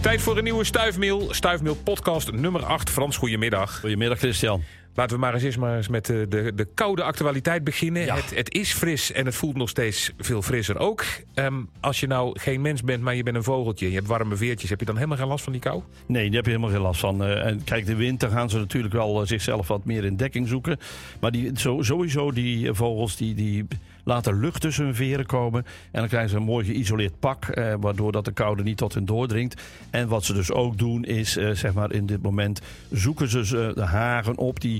Tijd voor een nieuwe Stuifmeel. Stuifmeel podcast nummer 8. Frans, goedemiddag. Goedemiddag Christian. Laten we maar eens, eens, maar eens met de, de, de koude actualiteit beginnen. Ja. Het, het is fris en het voelt nog steeds veel frisser ook. Ehm, als je nou geen mens bent, maar je bent een vogeltje... je hebt warme veertjes, heb je dan helemaal geen last van die kou? Nee, daar heb je helemaal geen last van. Eh, en kijk, de winter gaan ze natuurlijk wel eh, zichzelf wat meer in dekking zoeken. Maar die, zo, sowieso die eh, vogels die, die laten lucht tussen hun veren komen. En dan krijgen ze een mooi geïsoleerd pak, eh, waardoor dat de koude niet tot hen doordringt. En wat ze dus ook doen is, eh, zeg maar in dit moment zoeken ze ze de hagen op die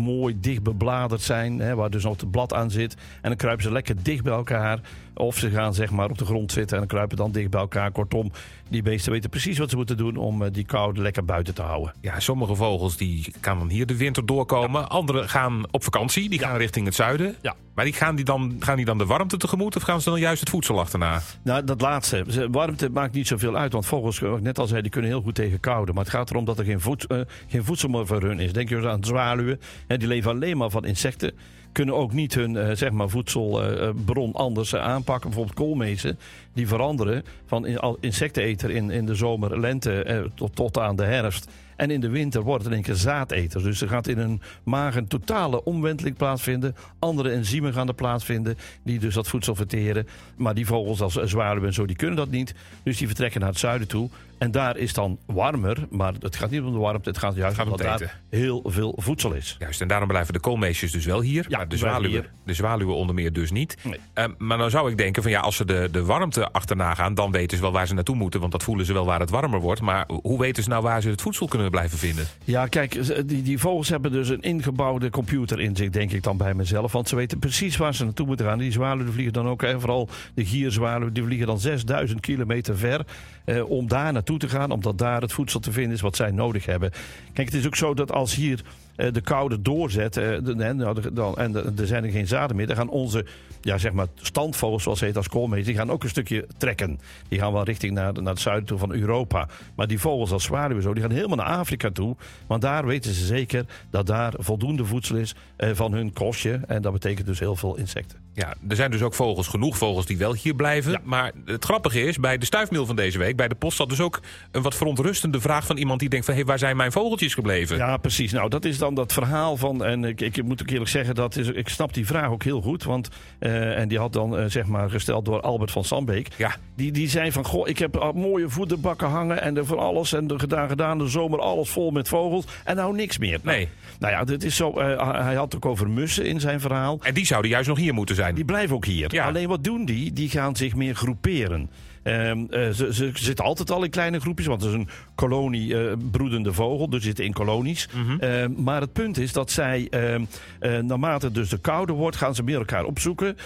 mooi dicht bebladerd zijn, hè, waar dus nog het blad aan zit. En dan kruipen ze lekker dicht bij elkaar. Of ze gaan zeg maar op de grond zitten en dan kruipen dan dicht bij elkaar. Kortom, die beesten weten precies wat ze moeten doen om eh, die koude lekker buiten te houden. Ja, sommige vogels die gaan dan hier de winter doorkomen. Andere gaan op vakantie, die gaan richting het zuiden. Ja. Maar die gaan, die dan, gaan die dan de warmte tegemoet of gaan ze dan juist het voedsel achterna? Nou, dat laatste. Warmte maakt niet zoveel uit. Want vogels, ik net al zei, die kunnen heel goed tegen koude. Maar het gaat erom dat er geen, voed, eh, geen voedsel meer voor hun is. Denk je eens aan zwaluwen. Die leven alleen maar van insecten. Kunnen ook niet hun eh, zeg maar voedselbron anders eh, aanpakken. Bijvoorbeeld koolmezen. Die veranderen van insecteneter in, in de zomer, lente eh, tot, tot aan de herfst. En in de winter wordt het in één keer zaadeter. Dus er gaat in hun maag een totale omwenteling plaatsvinden. Andere enzymen gaan er plaatsvinden. Die dus dat voedsel verteren. Maar die vogels als zwaluwen en zo, die kunnen dat niet. Dus die vertrekken naar het zuiden toe. En daar is dan warmer. Maar het gaat niet om de warmte. Het gaat juist Gaat om het daar heel veel voedsel is. Juist, en daarom blijven de koolmeesjes dus wel hier. Ja, maar de zwaluwen, de zwaluwen onder meer dus niet. Nee. Ehm, maar dan zou ik denken van ja, als ze de, de warmte achterna gaan... dan weten ze wel waar ze naartoe moeten. Want dat voelen ze wel waar het warmer wordt. Maar hoe weten ze nou waar ze het voedsel kunnen blijven vinden? Ja, kijk, die, die vogels hebben dus een ingebouwde computer in zich, denk ik dan bij mezelf. Want ze weten precies waar ze naartoe moeten gaan. Die zwaluwen vliegen dan ook, hè, vooral de gierzwaluwen, die vliegen dan 6000 kilometer ver eh, om daar naartoe te gaan. Omdat daar het voedsel te vinden is wat zij nodig hebben. Kijk, het is ook zo dat als hier eh, de koude doorzet eh, nou, en er zijn er geen zaden meer, dan gaan onze ja, zeg maar standvogels, zoals ze heet als koolmees, die gaan ook een stukje trekken. Die gaan wel richting naar, naar het zuiden toe van Europa. Maar die vogels als zwaluwen zo, die gaan helemaal naar Afrika toe. Want daar weten ze zeker dat daar voldoende voedsel is eh, van hun kostje. En dat betekent dus heel veel insecten. Ja, er zijn dus ook vogels, genoeg vogels die wel hier blijven. Ja. Maar het grappige is, bij de stuifmeel van deze week, bij de post, zat dus ook een wat verontrustende vraag van iemand die denkt van hé, waar zijn mijn vogeltjes gebleven? Ja, precies. Nou, dat is dan dat verhaal van. En ik, ik moet ook eerlijk zeggen, dat is, ik snap die vraag ook heel goed. Want, eh, en die had dan eh, zeg maar gesteld door Albert van Sambeek. Ja. Die, die zei van, goh, ik heb al mooie voederbakken hangen en er van alles. En er gedaan, gedaan, de zomer alles vol met vogels. En nou niks meer. Nee. Nou ja, dit is zo. eh, hij had ook over mussen in zijn verhaal. En die zouden juist nog hier moeten zijn. Die blijven ook hier. Ja. Alleen wat doen die? Die gaan zich meer groeperen. Ehm, eh, ze, ze zitten altijd al in kleine groepjes, want het is een kolonie eh, broedende vogel, dus ze zitten in kolonies. Ehm, maar het punt is dat zij, ehm, eh, naarmate dus de koude wordt, gaan ze meer elkaar opzoeken.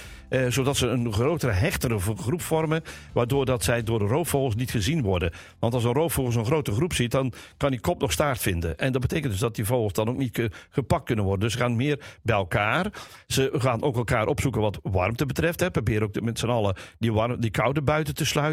zodat ze een grotere, hechtere groep vormen. Waardoor dat zij door de roofvogels niet gezien worden. Want als een roofvogel zo'n grote groep ziet, dan kan die kop nog staart vinden. En dat betekent dus dat die vogels dan ook niet gepakt kunnen worden. Dus ze gaan meer bij elkaar. Ze gaan ook elkaar opzoeken wat warmte betreft. Hè. Proberen ook met z'n allen die, warm, die koude buiten te sluiten.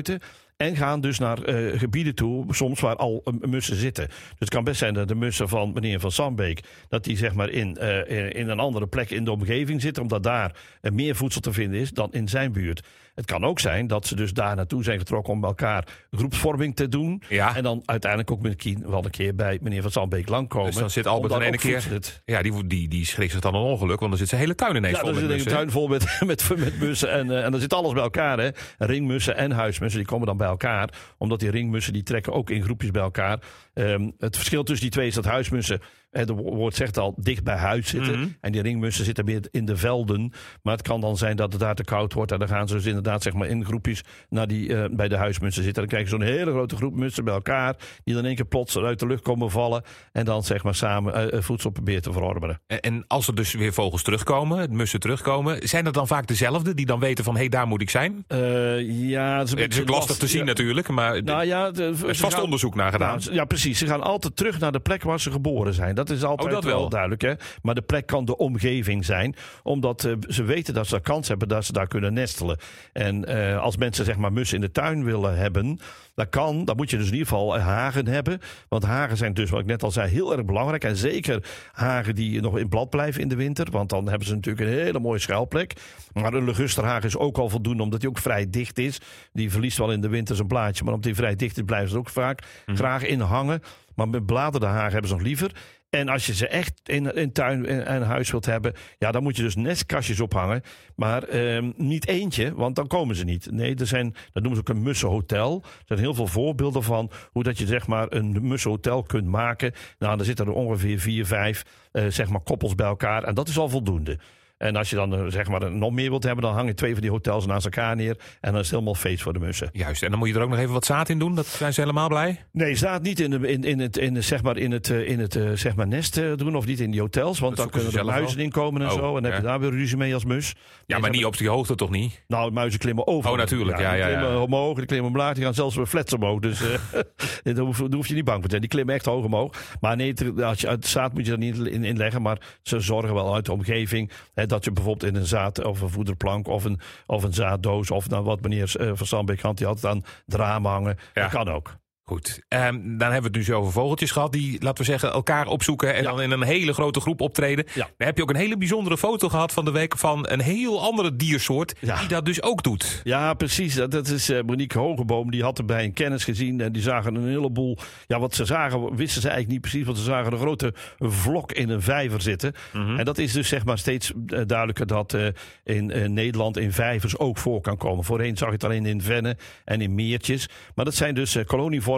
En gaan dus naar eh, gebieden toe, soms waar al eh, mussen zitten. Dus het kan best zijn dat de mussen van meneer Van Sambeek... dat die zeg maar in, eh, in- een andere plek in de omgeving zitten... omdat daar meer voedsel te vinden is dan in zijn buurt. Het kan ook zijn dat ze dus daar naartoe zijn getrokken... om bij elkaar groepsvorming te doen. Ja. En dan uiteindelijk ook misschien wel een keer bij meneer Van Sambeek langkomen. Dus dan zit Albert dan ene ook keer. het- Ja, die, die, die schrikt zich dan een ongeluk, want dan zit zijn hele tuin ineens ja, vol dan met zit een tuin vol met, met, met mussen. En, eh, en dan zit alles bij elkaar. Hè. Ringmussen en huismussen, die komen dan bij elkaar. Omdat die ringmussen, die trekken ook in groepjes bij elkaar. Ehm, het verschil tussen die twee is dat huismussen, het woord zegt al, dicht bij huis zitten. Mhm. En die ringmussen zitten meer in de velden. Maar het kan dan zijn dat het daar te koud wordt. En dan gaan ze dus inderdaad zeg maar, in groepjes naar die, eh, bij de huismussen zitten. Dan krijg je zo'n hele grote groep mussen bij elkaar. Die dan in één keer plots uit de lucht komen vallen. En dan zeg maar samen eh, eh, voedsel proberen te verorberen. En- En als er dus weer vogels terugkomen, mussen terugkomen, zijn dat dan vaak dezelfde die dan weten van hé, daar moet ik zijn? Ja, het is, een Het is beetje ook lastig te zien ja. natuurlijk, maar Nou ja, de- er is ze vast gaan- onderzoek naar gedaan. Nou, ja, precies. Ze gaan altijd terug naar de plek waar ze geboren zijn. Dat is altijd Oh, dat wel. wel. duidelijk. Hè? Maar de plek kan de omgeving zijn. Omdat eh, ze weten dat ze kans hebben dat ze daar kunnen nestelen. En eh, als mensen zeg maar mussen in de tuin willen hebben. Dat kan, dan moet je dus in ieder geval eh, hagen hebben. Want hagen zijn dus, wat ik net al zei, heel erg belangrijk. En zeker hagen die nog in blad blijven in de winter. Want dan hebben ze natuurlijk een hele mooie schuilplek. Maar een ligusterhagen is ook al voldoende, omdat die ook vrij dicht is. Die verliest wel in de winter zijn blaadje. Maar omdat die vrij dicht is, blijven ze er ook vaak graag in hangen. Maar met bladerde hagen hebben ze nog liever. En als je ze echt in, in tuin en, huis wilt hebben, ja, dan moet je dus nestkastjes ophangen. Maar ehm, niet eentje, want dan komen ze niet. Nee, er zijn, dat noemen ze ook een mussenhotel. Er zijn heel veel voorbeelden van hoe dat je zeg maar een mussenhotel kunt maken. Nou, dan zitten er ongeveer vier, vijf eh, zeg maar koppels bij elkaar. En dat is al voldoende. En als je dan eh, zeg maar nog meer wilt hebben, dan hangen twee van die hotels naast elkaar neer. En dan is het helemaal feest voor de mussen. Juist, en dan moet je er ook nog even wat zaad in doen. Dat zijn ze helemaal blij. Nee, zaad niet in, de, in, in het, in, de, zeg maar, in het, eh, in het eh, zeg maar nest doen of niet in die hotels. Want Dat dan kunnen er muizen wel. in komen en Oh, zo. En dan heb je daar weer ruzie mee als mus. Ja, maar niet op die hoogte toch niet? Nou, muizen klimmen over. Oh, natuurlijk, ja, ja, ja. klimmen omhoog, die klimmen omlaag. Die gaan zelfs weer flats omhoog. Dus daar, hoef, daar hoef je niet bang voor te zijn. Die klimmen echt hoog omhoog. Maar nee, het- als je, het zaad moet je er niet in, in leggen. Maar ze zorgen wel uit de omgeving. Hè, dat je bijvoorbeeld in een zaad of een voederplank of een, of een zaaddoos. Of nou, wat meneer eh, Van Sandbeek had, die had het aan het raam hangen. Ja. Dat kan ook. Goed, Ehm, dan hebben we het nu zo over vogeltjes gehad die, laten we zeggen, elkaar opzoeken en Ja. dan in een hele grote groep optreden. Ja. Dan heb je ook een hele bijzondere foto gehad van de week van een heel andere diersoort Ja. die dat dus ook doet. Ja, precies. Dat, dat is eh, Monique Hogeboom. Die had er bij een kennis gezien. En die zagen een heleboel. Ja, wat ze zagen, wisten ze eigenlijk niet precies. Want ze zagen een grote vlok in een vijver zitten. En dat is dus zeg maar steeds eh, duidelijker dat eh, in Nederland in vijvers ook voor kan komen. Voorheen zag je het alleen in vennen en in meertjes. Maar dat zijn dus eh,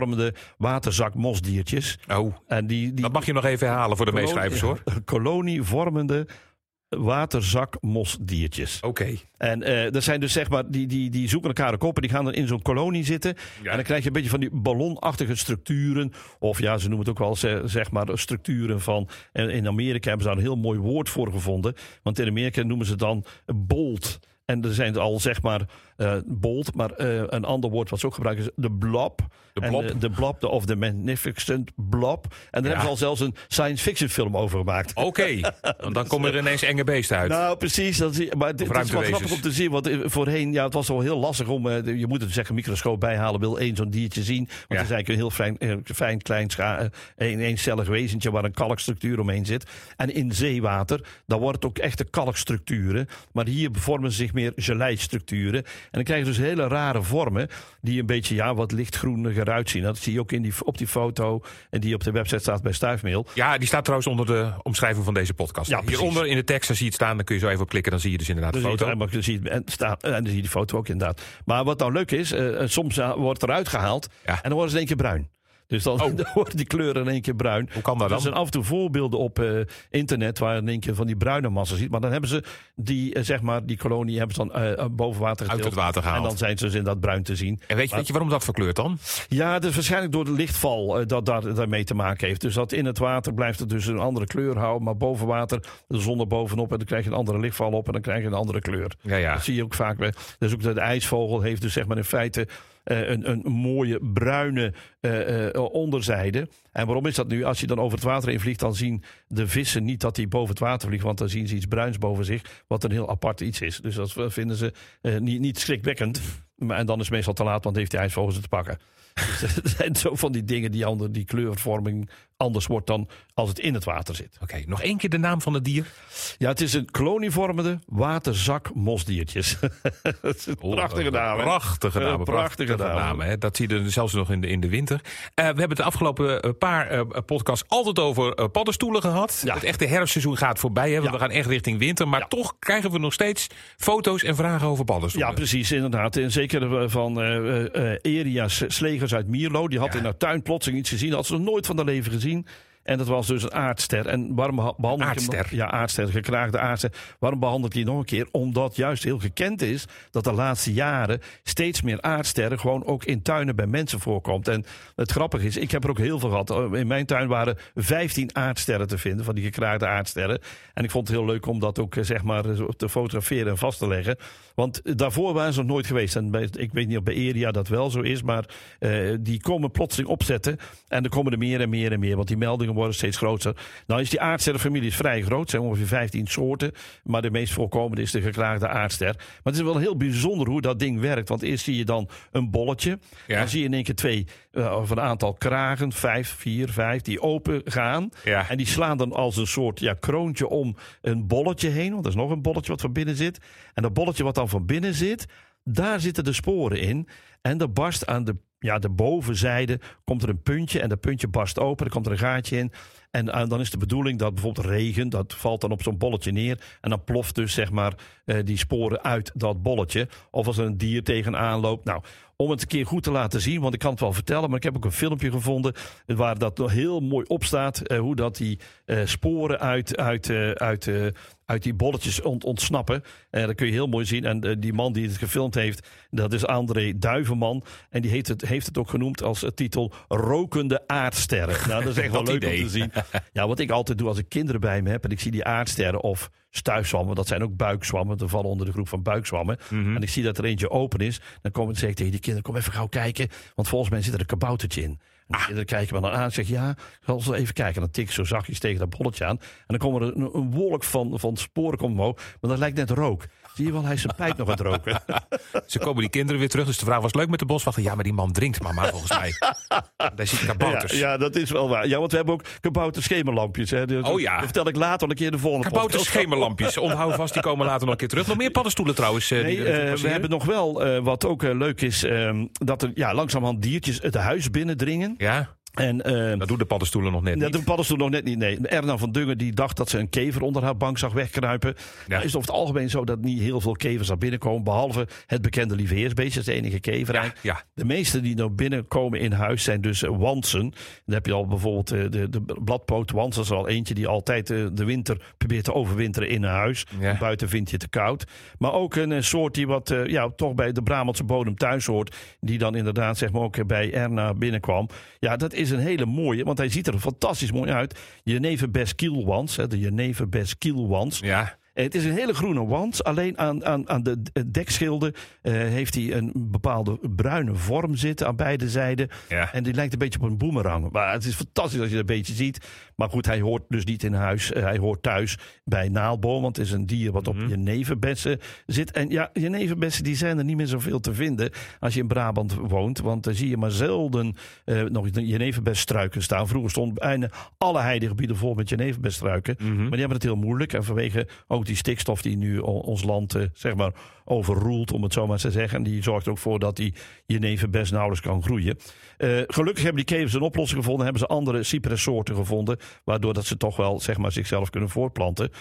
kolonievormende waterzakmosdiertjes. Oh, En die, die dat mag je nog even herhalen voor de meeschrijvers hoor. Kolonievormende waterzakmosdiertjes. Oké. En eh dat zijn dus zeg maar, die, die, die zoeken elkaar ook op en die gaan dan in zo'n kolonie zitten. Ja. En dan krijg je een beetje van die ballonachtige structuren. Of ja, ze noemen het ook wel ze- zeg maar structuren van. En in Amerika hebben ze daar een heel mooi woord voor gevonden. Want in Amerika noemen ze dan bolt. En er zijn al zeg maar eh bolt, maar eh, een ander woord wat ze ook gebruiken is de blob. De blob. De, de blob, de, of de magnificent blob. En daar Ja. hebben ze al zelfs een science fiction film over gemaakt. Oké, Want dan komen er ineens enge beesten uit. Nou, precies. Dat zie, maar dit het is wel grappig om te zien. Want eh, voorheen, ja, het was al heel lastig om... eh, je moet het zeggen, microscoop bijhalen. Wil één zo'n diertje zien. Want Ja. het is eigenlijk een heel fijn, eh, fijn klein, scha- eh, een eencellig wezentje... waar een kalkstructuur omheen zit. En in zeewater, dan wordt het ook echte kalkstructuren. Maar hier vormen zich meer geleistructuren. En dan krijg je dus hele rare vormen... die een beetje ja, wat lichtgroeniger uitzien. Dat zie je ook in die, op die foto... en die op de website staat bij Stuifmeel. Ja, die staat trouwens onder de omschrijving van deze podcast. Ja, precies. Hieronder in de tekst, daar zie je het staan. Dan kun je zo even op klikken. Dan zie je dus inderdaad de Dan foto. het, dan zie je het- en, staat, en dan zie je die foto ook inderdaad. Maar wat nou leuk is, eh, eh, soms eh, wordt eruit gehaald Ja. en dan worden ze in één keer bruin. Dus dan, Oh. dan worden die kleuren in één keer bruin. Hoe kan dat Er dan? zijn af en toe voorbeelden op eh, internet waar je in één keer van die bruine massa ziet. Maar dan hebben ze die, eh, zeg maar, die kolonie hebben ze dan eh, boven water Uit getild. het water gehaald. En dan zijn ze dus in dat bruin te zien. En weet je, weet je waarom dat verkleurt dan? Ja, dat is waarschijnlijk door de lichtval dat daar, daarmee te maken heeft. Dus dat in het water blijft het dus een andere kleur houden. Maar boven water, de zon er bovenop en dan krijg je een andere lichtval op en dan krijg je een andere kleur. Ja, ja. Dat zie je ook vaak. bij- Dus ook de, ijsvogel heeft dus zeg maar in feite een, een mooie bruine eh, onderzijde. En waarom is dat nu? Als je dan over het water heen vliegt, dan zien de vissen niet dat die boven het water vliegen. Want dan zien ze iets bruins boven zich, wat een heel apart iets is. Dus dat vinden ze eh, niet, niet schrikwekkend. Maar, en dan is het meestal te laat, want heeft die ijsvogel ze te pakken. Dus er zijn zo van die dingen die, ander, die kleurvorming anders wordt dan als het in het water zit. Oké, nog één keer de naam van het dier. Ja, het is een kolonievormende waterzakmosdiertjes. dat is een prachtige naam. Prachtige prachtige hè. Dat zie je er zelfs nog in de, in de winter. Eh, we hebben het de afgelopen eh, paar eh, podcasts altijd over paddenstoelen gehad. Ja. Het echte herfstseizoen gaat voorbij. Hè, want Ja. We gaan echt richting winter. Maar Ja. toch krijgen we nog steeds foto's en vragen over paddenstoelen. Ja, precies, inderdaad. En zeker van eh eh, Eria S- Slegers uit Mierlo. Die had in haar tuin plotseling iets gezien. Dat had ze nog nooit van haar leven gezien. En dat was dus een aardster. En waarom beha- behandel ik hem nog- Aardster? Ja, aardster, gekraagde aardster. Waarom behandel ik die nog een keer? Omdat juist heel gekend is dat de laatste jaren steeds meer aardsterren gewoon ook in tuinen bij mensen voorkomt. En het grappige is, ik heb er ook heel veel gehad. Eh, In mijn tuin waren 15 aardsterren te vinden, van die gekraagde aardsterren. En ik vond het heel leuk om dat ook eh, zeg maar eh, te fotograferen en vast te leggen. Want daarvoor waren ze nog nooit geweest. En bij, ik weet niet of bij Eria dat wel zo is, maar die komen plotseling opzetten. En er komen er meer en meer en meer. Want die meldingen worden steeds groter. Nou is die aardsterrenfamilie is vrij groot. Er zijn ongeveer 15 soorten. Maar de meest voorkomende is de gekraagde aardster. Maar het is wel heel bijzonder hoe dat ding werkt. Want eerst zie je dan een bolletje. Ja. Dan zie je in één keer twee uh, of een aantal kragen. Vijf, vier, vijf. Die open gaan. Ja. En die slaan dan als een soort ja, kroontje om een bolletje heen. Want er is nog een bolletje wat van binnen zit. En dat bolletje wat dan van binnen zit. Daar zitten de sporen in. En er barst aan de, ja, de bovenzijde komt er een puntje. En dat puntje barst open. Er komt er een gaatje in. En uh, dan is de bedoeling dat bijvoorbeeld regen, dat valt dan op zo'n bolletje neer. En dan ploft dus zeg maar uh, die sporen uit dat bolletje. Of als er een dier tegenaan loopt. Nou, om het een keer goed te laten zien, want ik kan het wel vertellen, maar ik heb ook een filmpje gevonden waar dat nog heel mooi op staat. Uh, hoe dat die sporen uit, uit, uit, uit die bolletjes ont, ontsnappen. Uh, dat kun je heel mooi zien. En die man die het gefilmd heeft, dat is André Duivenman. En die heeft het, heeft het ook genoemd als titel Rokende aardsterren. Nou, dat is echt wel leuk idee. om te zien. Ja, wat ik altijd doe als ik kinderen bij me heb en ik zie die aardsterren of stuifzwammen, dat zijn ook buikzwammen, dat vallen onder de groep van buikzwammen. Mhm. Mm -hmm. En ik zie dat er eentje open is, dan kom ik, zeg ik tegen die kinderen, kom even gauw kijken, want volgens mij zit er een kaboutertje in. En de kinderen kijken me dan aan en zeggen, ja, zal ze even kijken. En dan tik ik zo zachtjes tegen dat bolletje aan. En dan komt er een, een wolk van, van sporen komt omhoog, maar dat lijkt net rook. Zie je wel, hij is zijn pijp nog aan het roken. Ze komen die kinderen weer terug. Dus de vraag was leuk met de boswachter. Ja, maar die man drinkt mama volgens mij. Daar ziet kabouters. Ja, ja, dat is wel waar. Ja, want we hebben ook kabouter schemerlampjes. Hè. Dus oh ja. Dat vertel ik later een keer de volgende Kabouter schemerlampjes. Onthoud vast, die komen later nog een keer terug. Nog meer paddenstoelen trouwens. Uh, nee, die uh, we hebben nog wel, uh, wat ook leuk is, um, dat er ja, langzamerhand diertjes het huis binnendringen. Ja. En, uh, dat doen de paddenstoelen nog net niet. Dat doen de paddenstoelen nog net niet, nee. Erna van Dungen die dacht dat ze een kever onder haar bank zag wegkruipen. Ja. Nou is het over het algemeen zo dat niet heel veel kevers naar binnen komen. Behalve het bekende lieveheersbeestje, dat is de enige kever. Ja, ja. De meeste die nou binnenkomen in huis zijn dus wansen. Dan heb je al bijvoorbeeld de, de, de bladpoot wans. Dat is al eentje die altijd de, de winter probeert te overwinteren in een huis. Ja. Buiten vind je te koud. Maar ook een, een soort die wat uh, ja, toch bij de Brabantse bodem thuis hoort. Die dan inderdaad zeg maar ook bij Erna binnenkwam. Ja, dat is een hele mooie want hij ziet er fantastisch mooi uit. Jenever Best Kielwans, de Jenever Best Kielwans. Ja. Het is een hele groene wand. Alleen aan, aan, aan de dekschilden uh, heeft hij een bepaalde bruine vorm zitten aan beide zijden. Ja. En die lijkt een beetje op een boemerang. Maar het is fantastisch als je dat een beetje ziet. Maar goed, hij hoort dus niet in huis. Uh, hij hoort thuis bij Naalboom. Want het is een dier wat op Mhm. jeneverbessen zit. En ja, jeneverbessen die zijn er niet meer zoveel te vinden als je in Brabant woont. Want dan zie je maar zelden uh, nog jeneverbesstruiken staan. Vroeger stonden bijna alle heidegebieden vol met jeneverbesstruiken. Mhm. Maar die hebben het heel moeilijk. En vanwege ook die stikstof die nu ons land uh, zeg maar overroelt, om het zo maar te zeggen. En die zorgt ook voor dat die jeneverbes nauwelijks kan groeien. Uh, gelukkig hebben die kevers een oplossing gevonden. Hebben ze andere cypresssoorten gevonden. Waardoor dat ze toch wel zeg maar, zichzelf kunnen voortplanten.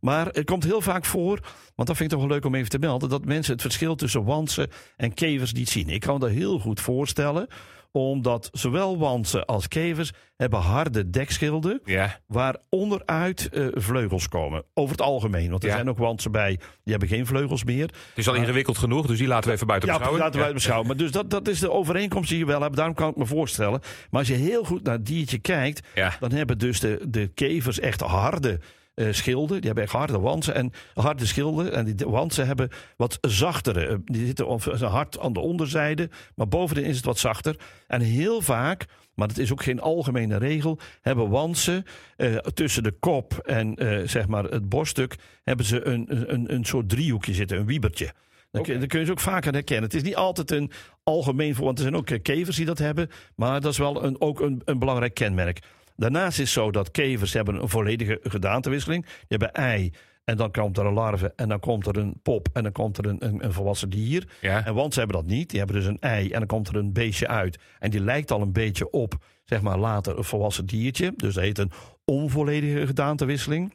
Maar het komt heel vaak voor, want dat vind ik toch wel leuk om even te melden, dat mensen het verschil tussen wansen en kevers niet zien. Ik kan me dat heel goed voorstellen, omdat zowel wansen als kevers hebben harde dekschilden, ja. waar onderuit uh, vleugels komen. Over het algemeen, want er ja. zijn ook wansen bij, die hebben geen vleugels meer. Het is al ingewikkeld uh, genoeg, dus die laten we even buiten ja, beschouwen. laten we ja. beschouwen. Maar dus dat, dat is de overeenkomst die je wel hebt, daarom kan ik me voorstellen. Maar als je heel goed naar het diertje kijkt, dan hebben dus de, de kevers echt harde uh, schilden. Die hebben echt harde wansen en harde schilden. En die wansen hebben wat zachtere. Uh, die zitten hard aan de onderzijde, maar bovenin is het wat zachter. En heel vaak, maar dat is ook geen algemene regel, hebben wansen uh, tussen de kop en zeg maar het borststuk hebben ze een, een, een soort driehoekje zitten, een wiebertje. Dan, okay. dan kun je ze ook vaker herkennen. Het is niet altijd een algemeen voor, want er zijn ook kevers die dat hebben. Maar dat is wel een, ook een, een belangrijk kenmerk. Daarnaast is het zo dat kevers hebben een volledige gedaantewisseling. Die hebben ei en dan komt er een larve en dan komt er een pop en dan komt er een, een, een volwassen dier. Ja. En want ze hebben dat niet. Die hebben dus een ei en dan komt er een beestje uit. En die lijkt al een beetje op, zeg maar later, een volwassen diertje. Dus dat heet een onvolledige gedaantewisseling.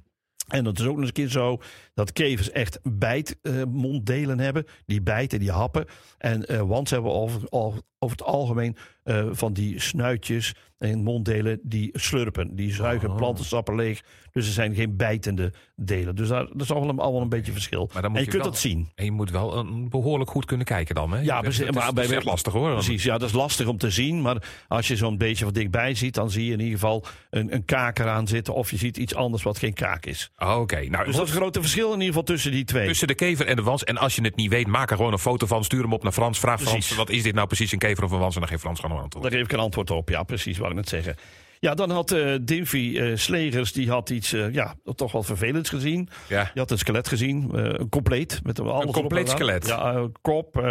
En het is ook nog eens een keer zo dat kevers echt bijtmonddelen uh, hebben. Die bijten, die happen. En uh, wans hebben over, over, over het algemeen uh, van die snuitjes en monddelen die slurpen. Die zuigen Oh. plantensappen leeg. Dus er zijn geen bijtende delen. Dus daar, dat is allemaal, een beetje verschil. Maar dan moet en je, je kunt wel- dat zien. En je moet wel een behoorlijk goed kunnen kijken dan, hè? Ja, Dat precies, is- maar bij- is lastig hoor. Precies, ja, dat is lastig om te zien. Maar als je zo'n beetje van dichtbij ziet, dan zie je in ieder geval een, een kaak eraan zitten. Of je ziet iets anders wat geen kaak is. Oh, Oké, nou Dus dat is een grote verschil in ieder geval tussen die twee. Tussen de kever en de wans. En als je het niet weet, maak er gewoon een foto van. Stuur hem op naar Frans. Vraag Frans, wat is dit nou precies, een kever of een wans? En dan geeft Frans gewoon een antwoord. Daar geef ik een antwoord op. Ja, precies, wat ik net zeggen. Ja, dan had eh Dimfy eh, Slegers, die had iets, eh, ja, toch wel vervelends gezien. Ja. Je had een skelet gezien, compleet. Met alles op compleet skelet? Ja, kop,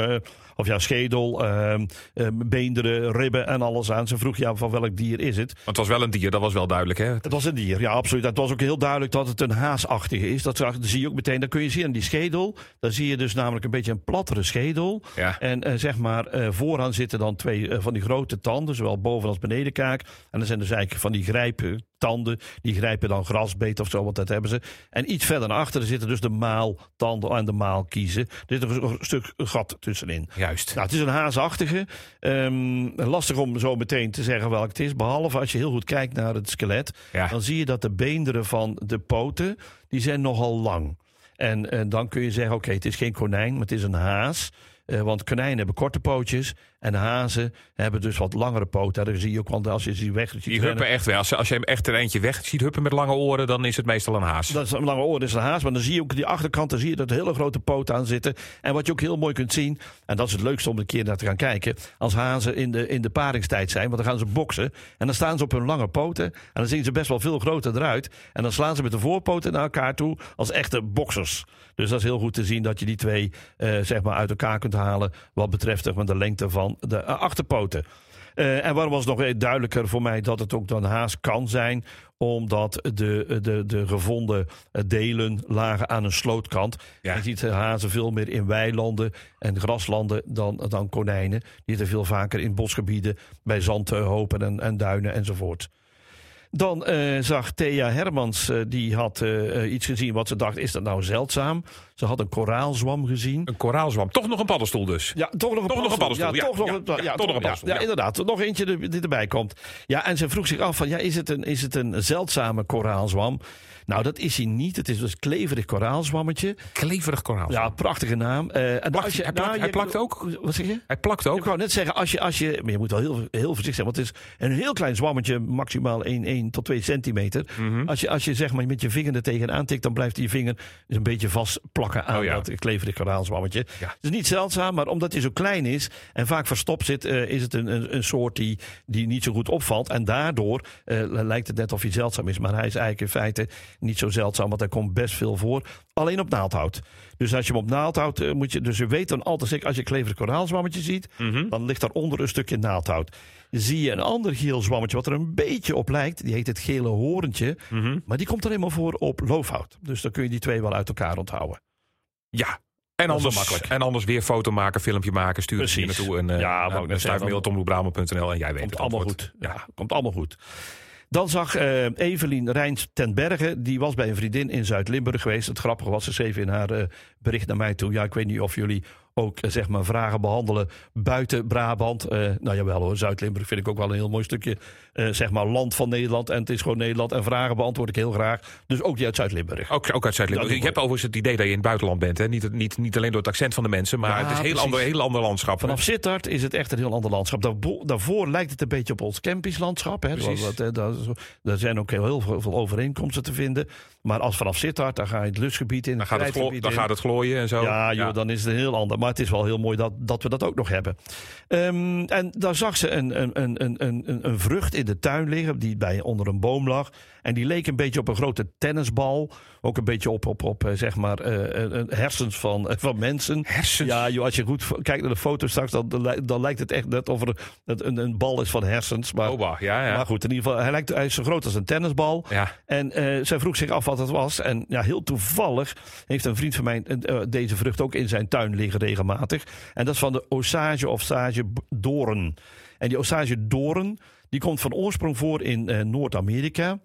of ja, schedel, eh, eh, beenderen, ribben en alles aan. Ze vroeg, ja, van welk dier is het? Het was wel een dier, dat was wel duidelijk, hè? Het was een dier, ja, absoluut. Het was ook heel duidelijk dat het een haasachtige is. Dat, zie je ook meteen. Dat kun je zien aan die schedel. Dan zie je dus namelijk een beetje een plattere schedel. Ja. En eh, zeg maar, eh, vooraan zitten dan twee eh, van die grote tanden, zowel boven als benedenkaak. En dan zijn dus eigenlijk van die grijptanden, die grijpen dan grasbeet of zo, want dat hebben ze. En iets verder naar achteren zitten dus de maaltanden en de maalkiezen. Er zit een, stuk gat tussenin. Juist. Nou, het is een haasachtige. Ehm, lastig om zo meteen te zeggen welk het is. Behalve als je heel goed kijkt naar het skelet. Ja. Dan zie je dat de beenderen van de poten, die zijn nogal lang. En, eh, dan kun je zeggen, oké, het is geen konijn, maar het is een haas. Eh, want konijnen hebben korte pootjes. En hazen hebben dus wat langere poten. Dat zie je ook, want als je ze weg ziet Die huppen echt wel. Als, als je hem echt er eentje weg ziet huppen met lange oren, dan is het meestal een haas. Dat is een lange dat is een haas. Maar dan zie je ook die achterkant, dan zie je dat er hele grote poten aan zitten. En wat je ook heel mooi kunt zien, en dat is het leukste om een keer naar te gaan kijken. Als hazen in de, in de paringstijd zijn, want dan gaan ze boksen. En dan staan ze op hun lange poten. En dan zien ze best wel veel groter eruit. En dan slaan ze met de voorpoten naar elkaar toe als echte boksers. Dus dat is heel goed te zien dat je die twee eh, zeg maar uit elkaar kunt halen. Wat betreft zeg maar, de lengte van de eh, achterpoten. Eh, en waarom was het nog duidelijker voor mij dat het ook dan haas kan zijn? Omdat de, de, de gevonden delen lagen aan een slootkant. Ja. Je ziet hazen veel meer in weilanden en graslanden dan, dan konijnen. Die zitten veel vaker in bosgebieden, bij zandhopen en, en duinen enzovoort. Dan eh, zag Thea Hermans, eh, die had eh, iets gezien wat ze dacht, is dat nou zeldzaam? Ze had een koraalzwam gezien. Een koraalzwam. Toch nog een paddenstoel dus. Ja, toch nog een Toch nog een paddenstoel, Ja, ja. toch nog Ja, een, ja, ja, toch nog een ja, paddenstoel, Ja, ja. inderdaad. Nog eentje die erbij komt. Ja, en ze vroeg zich af van, ja, is het een, is het een zeldzame koraalzwam? Nou, dat is hij niet. Het is dus kleverig koraalzwammetje. Kleverig koraal. Ja, prachtige naam. Eh, en Plakt- als je, hij plakt- nou, hij je- plakt ook? Wat zeg je? Hij plakt ook. Ik wou net zeggen, als je, als je, maar je moet wel heel, heel voorzichtig zijn, want het is een heel klein zwammetje, maximaal 1, 1 tot 2 centimeter. Mhm. Als, je, als je zeg maar met je vinger er tegenaan tikt, dan blijft die vinger dus een beetje vastplakken aan Oh ja. dat kleverig koraalzwammetje. Ja. Het is niet zeldzaam, maar omdat hij zo klein is en vaak verstopt zit, eh, is het een, een, een soort die, die niet zo goed opvalt. En daardoor eh, lijkt het net of hij zeldzaam is, maar hij is eigenlijk in feite niet zo zeldzaam, want hij komt best veel voor. Alleen op naaldhout. Dus als je hem op naaldhout eh, moet je, dus je weet dan altijd zeker, als je kleverig koraalzwammetje ziet, Mhm. dan ligt daaronder een stukje naaldhout. Zie je een ander geel zwammetje wat er een beetje op lijkt, die heet het gele horentje, Mhm. maar die komt er helemaal voor op loofhout. Dus dan kun je die twee wel uit elkaar onthouden. Ja. En anders, makkelijk. en anders weer foto maken, filmpje maken, hier Precies. naartoe. En, uh, Ja, zeggen, mail tomloebramo.nl en jij weet Komt het allemaal antwoord. goed. Ja, komt allemaal goed. Dan zag eh, Evelien Rijns ten Berge, die was bij een vriendin in Zuid-Limburg geweest. Het grappige was, ze schreef in haar eh, bericht naar mij toe. Ja, ik weet niet of jullie ook eh, zeg maar vragen behandelen buiten Brabant. Eh, nou jawel hoor, Zuid-Limburg vind ik ook wel een heel mooi stukje eh, zeg maar land van Nederland. En het is gewoon Nederland. En vragen beantwoord ik heel graag. Dus ook die uit Zuid-Limburg. Ook, ook uit Zuid-Limburg. Je hebt overigens het idee dat je in het buitenland bent. Hè? Niet, niet, niet alleen door het accent van de mensen, maar Ja, het is een heel ander, heel ander landschap. Vanaf Sittard is het echt een heel ander landschap. Daarbo- daarvoor lijkt het een beetje op ons. Hè. Daar, daar zijn ook heel veel, veel overeenkomsten te vinden. Maar als vanaf Sittard, dan ga je het lustgebied in. dan, gaat het dan in. gaat het glooien en zo. Ja, joh, dan is het een heel ander. Maar het is wel heel mooi dat, dat we dat ook nog hebben. Ehm, en daar zag ze een, een, een, een, een, vrucht in de tuin liggen, die bij, onder een boom lag. En die leek een beetje op een grote tennisbal. Ook een beetje op, op, op eh, zeg maar, eh, hersens van, eh, van mensen. Hersens? Ja, joh, als je goed kijkt naar de foto straks, dan, dan, li- dan lijkt het echt net of er een, een, bal is van hersens. Maar, Oh, bah, ja, ja. maar goed, in ieder geval, hij, lijkt, hij is zo groot als een tennisbal. ja. En eh, zij vroeg zich af wat het was. En ja, heel toevallig heeft een vriend van mij deze vrucht ook in zijn tuin liggen regelmatig. En dat is van de Osage of Sage doorn. En die Osage doorn, die komt van oorsprong voor in eh, Noord-Amerika.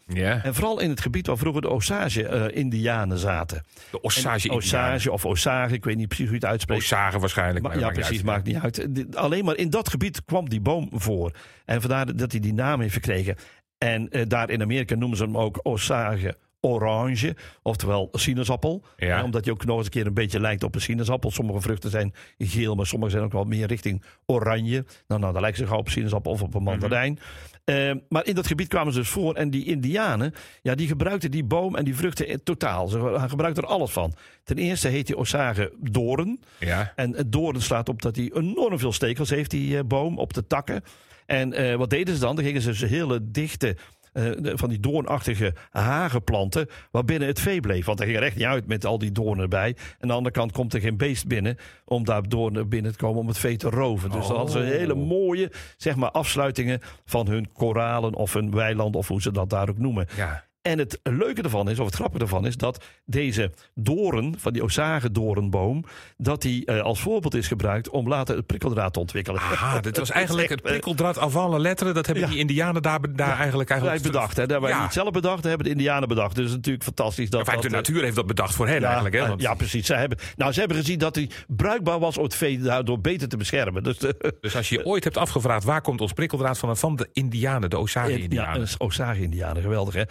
En vooral in het gebied waar vroeger de Osage-Indianen zaten. De Osage En Osage of Osage, ik weet niet precies hoe je het uitspreekt. Osage waarschijnlijk. Maar, maar ja, maakt precies, maakt niet uit. Alleen maar in dat gebied kwam die boom voor. En vandaar dat hij die naam heeft gekregen. En eh, daar in Amerika noemen ze hem ook Osage orange, oftewel sinaasappel. Ja. Eh, omdat hij ook nog eens een keer een beetje lijkt op een sinaasappel. Sommige vruchten zijn geel, maar sommige zijn ook wel meer richting oranje. Nou, nou dan lijkt ze gauw op een sinaasappel of op een mandarijn. Eh, maar in dat gebied kwamen ze dus voor. En die indianen, ja, die gebruikten die boom en die vruchten in totaal. Ze gebruikten er alles van. Ten eerste heet die Osage doorn. Ja. En het doorn slaat op dat hij enorm veel stekels heeft, die eh, boom, op de takken. En wat deden ze dan? Dan gingen ze dus hele dichte de- van die doornachtige hagen planten, waarbinnen het vee bleef. Want dat ging er echt niet uit met al die doornen erbij. En aan de andere kant komt er geen beest binnen om daar door binnen te komen om het vee te roven. Dus dan hadden ze hele mooie zeg maar, afsluitingen van hun koralen of hun weilanden of hoe ze dat daar ook noemen. Ja. En het leuke ervan is, of het grappige ervan is, dat deze doren van die Osage-dorenboom, dat die eh, als voorbeeld is gebruikt om later het prikkeldraad te ontwikkelen. Aha, dit was eigenlijk het eh, prikkeldraad af alle letteren. Dat hebben Ja. die indianen daar, daar eigenlijk... Wij eigenlijk bedacht, hè? Dat hebben wij Ja. niet zelf bedacht, dat hebben de Indianen bedacht. Dus het is natuurlijk fantastisch dat. Dat, de eh, natuur heeft dat bedacht voor hen eigenlijk. Hè? ja, Want- ja, precies. Zij hebben, nou, ze hebben gezien dat hij bruikbaar was om het vee daardoor beter te beschermen. Dus, Dus als je je ooit hebt afgevraagd waar komt ons prikkeldraad van, van de indianen, de Ja, Osage-indianen. is Osage-Indianen, geweldig hè.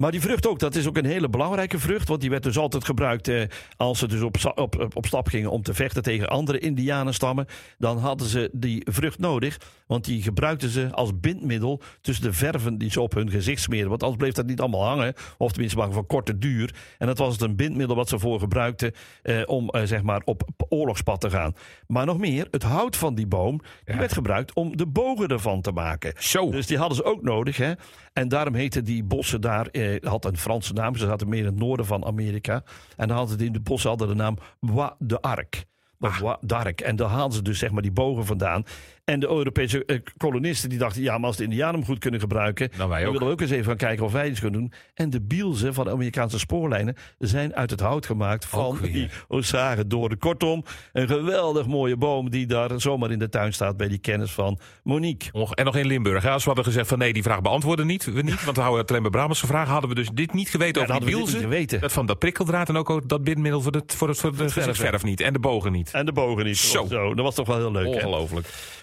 Maar die vrucht ook, dat is ook een hele belangrijke vrucht. Want die werd dus altijd gebruikt eh, als ze dus op, op, op, op stap gingen om te vechten tegen andere Indianenstammen. Dan hadden ze die vrucht nodig. Want die gebruikten ze als bindmiddel tussen de verven die ze op hun gezicht smeren. Want anders bleef dat niet allemaal hangen. Of tenminste maar van korte duur. En dat was het een bindmiddel wat ze voor gebruikten eh, om eh, zeg maar op oorlogspad te gaan. Maar nog meer, het hout van die boom die Ja. werd gebruikt om de bogen ervan te maken. Zo. Dus die hadden ze ook nodig. Hè? En daarom heten die bossen daar, eh, had een Franse naam. Ze zaten meer in het noorden van Amerika. En dan hadden die in de bossen hadden de naam Bois de Arc. Of Bois d'Arc. En daar haalden ze dus zeg maar die bogen vandaan. En de Europese eh, kolonisten die dachten, ja, maar als de Indianen hem goed kunnen gebruiken, Dan wij ook. willen we ook eens even gaan kijken of wij iets kunnen doen. En de bielzen van de Amerikaanse spoorlijnen zijn uit het hout gemaakt van die Osage door. Kortom, een geweldig mooie boom die daar zomaar in de tuin staat bij die kennis van Monique. Nog- En nog in Limburg. hè. Als we hadden gezegd van nee, die vraag beantwoorden niet, we niet want we houden het alleen bij Brabantse vragen, hadden we dus dit niet geweten Ja, over die bielzen. geweten. Dat van dat prikkeldraad en ook dat bindmiddel voor, het, voor, het, voor de gezichtsverf niet. En de bogen niet. En de bogen niet. Zo. Dat was toch wel heel leuk. Hè?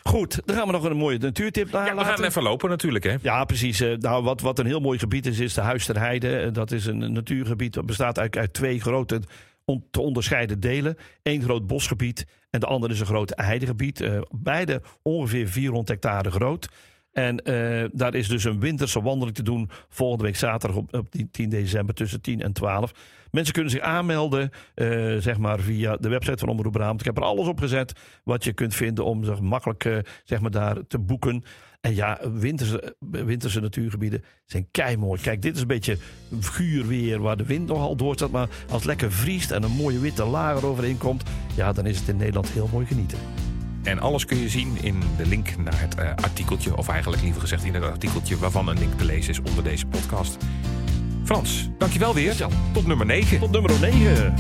Goed, dan gaan we nog een mooie natuurtip Ja, we gaan even lopen natuurlijk hè. Ja, precies. Eh, Nou, wat, wat een heel mooi gebied is, is de Huisterheide. Eh, Dat is een natuurgebied dat bestaat uit, uit twee grote on- te onderscheiden delen. Eén groot bosgebied en de andere is een groot heidegebied. Eh, beide ongeveer 400 hectare groot. En eh, daar is dus een winterse wandeling te doen volgende week zaterdag op, op die 10 december tussen 10 en 12. Mensen kunnen zich aanmelden, eh, zeg maar via de website van Omroep Brabant. Ik heb er alles op gezet wat je kunt vinden om zich makkelijk eh, zeg maar daar te boeken. En ja, winterse, winterse natuurgebieden zijn keimooi. Kijk, dit is een beetje guur weer waar de wind nogal door staat. Maar als het lekker vriest en een mooie witte laag eroverheen komt... ja, dan is het in Nederland heel mooi genieten. En alles kun je zien in de link naar het eh, artikeltje, of eigenlijk liever gezegd in het artikeltje waarvan een link te lezen is onder deze podcast. Frans, dankjewel weer. Ja. Tot nummer 9. Tot nummer 9.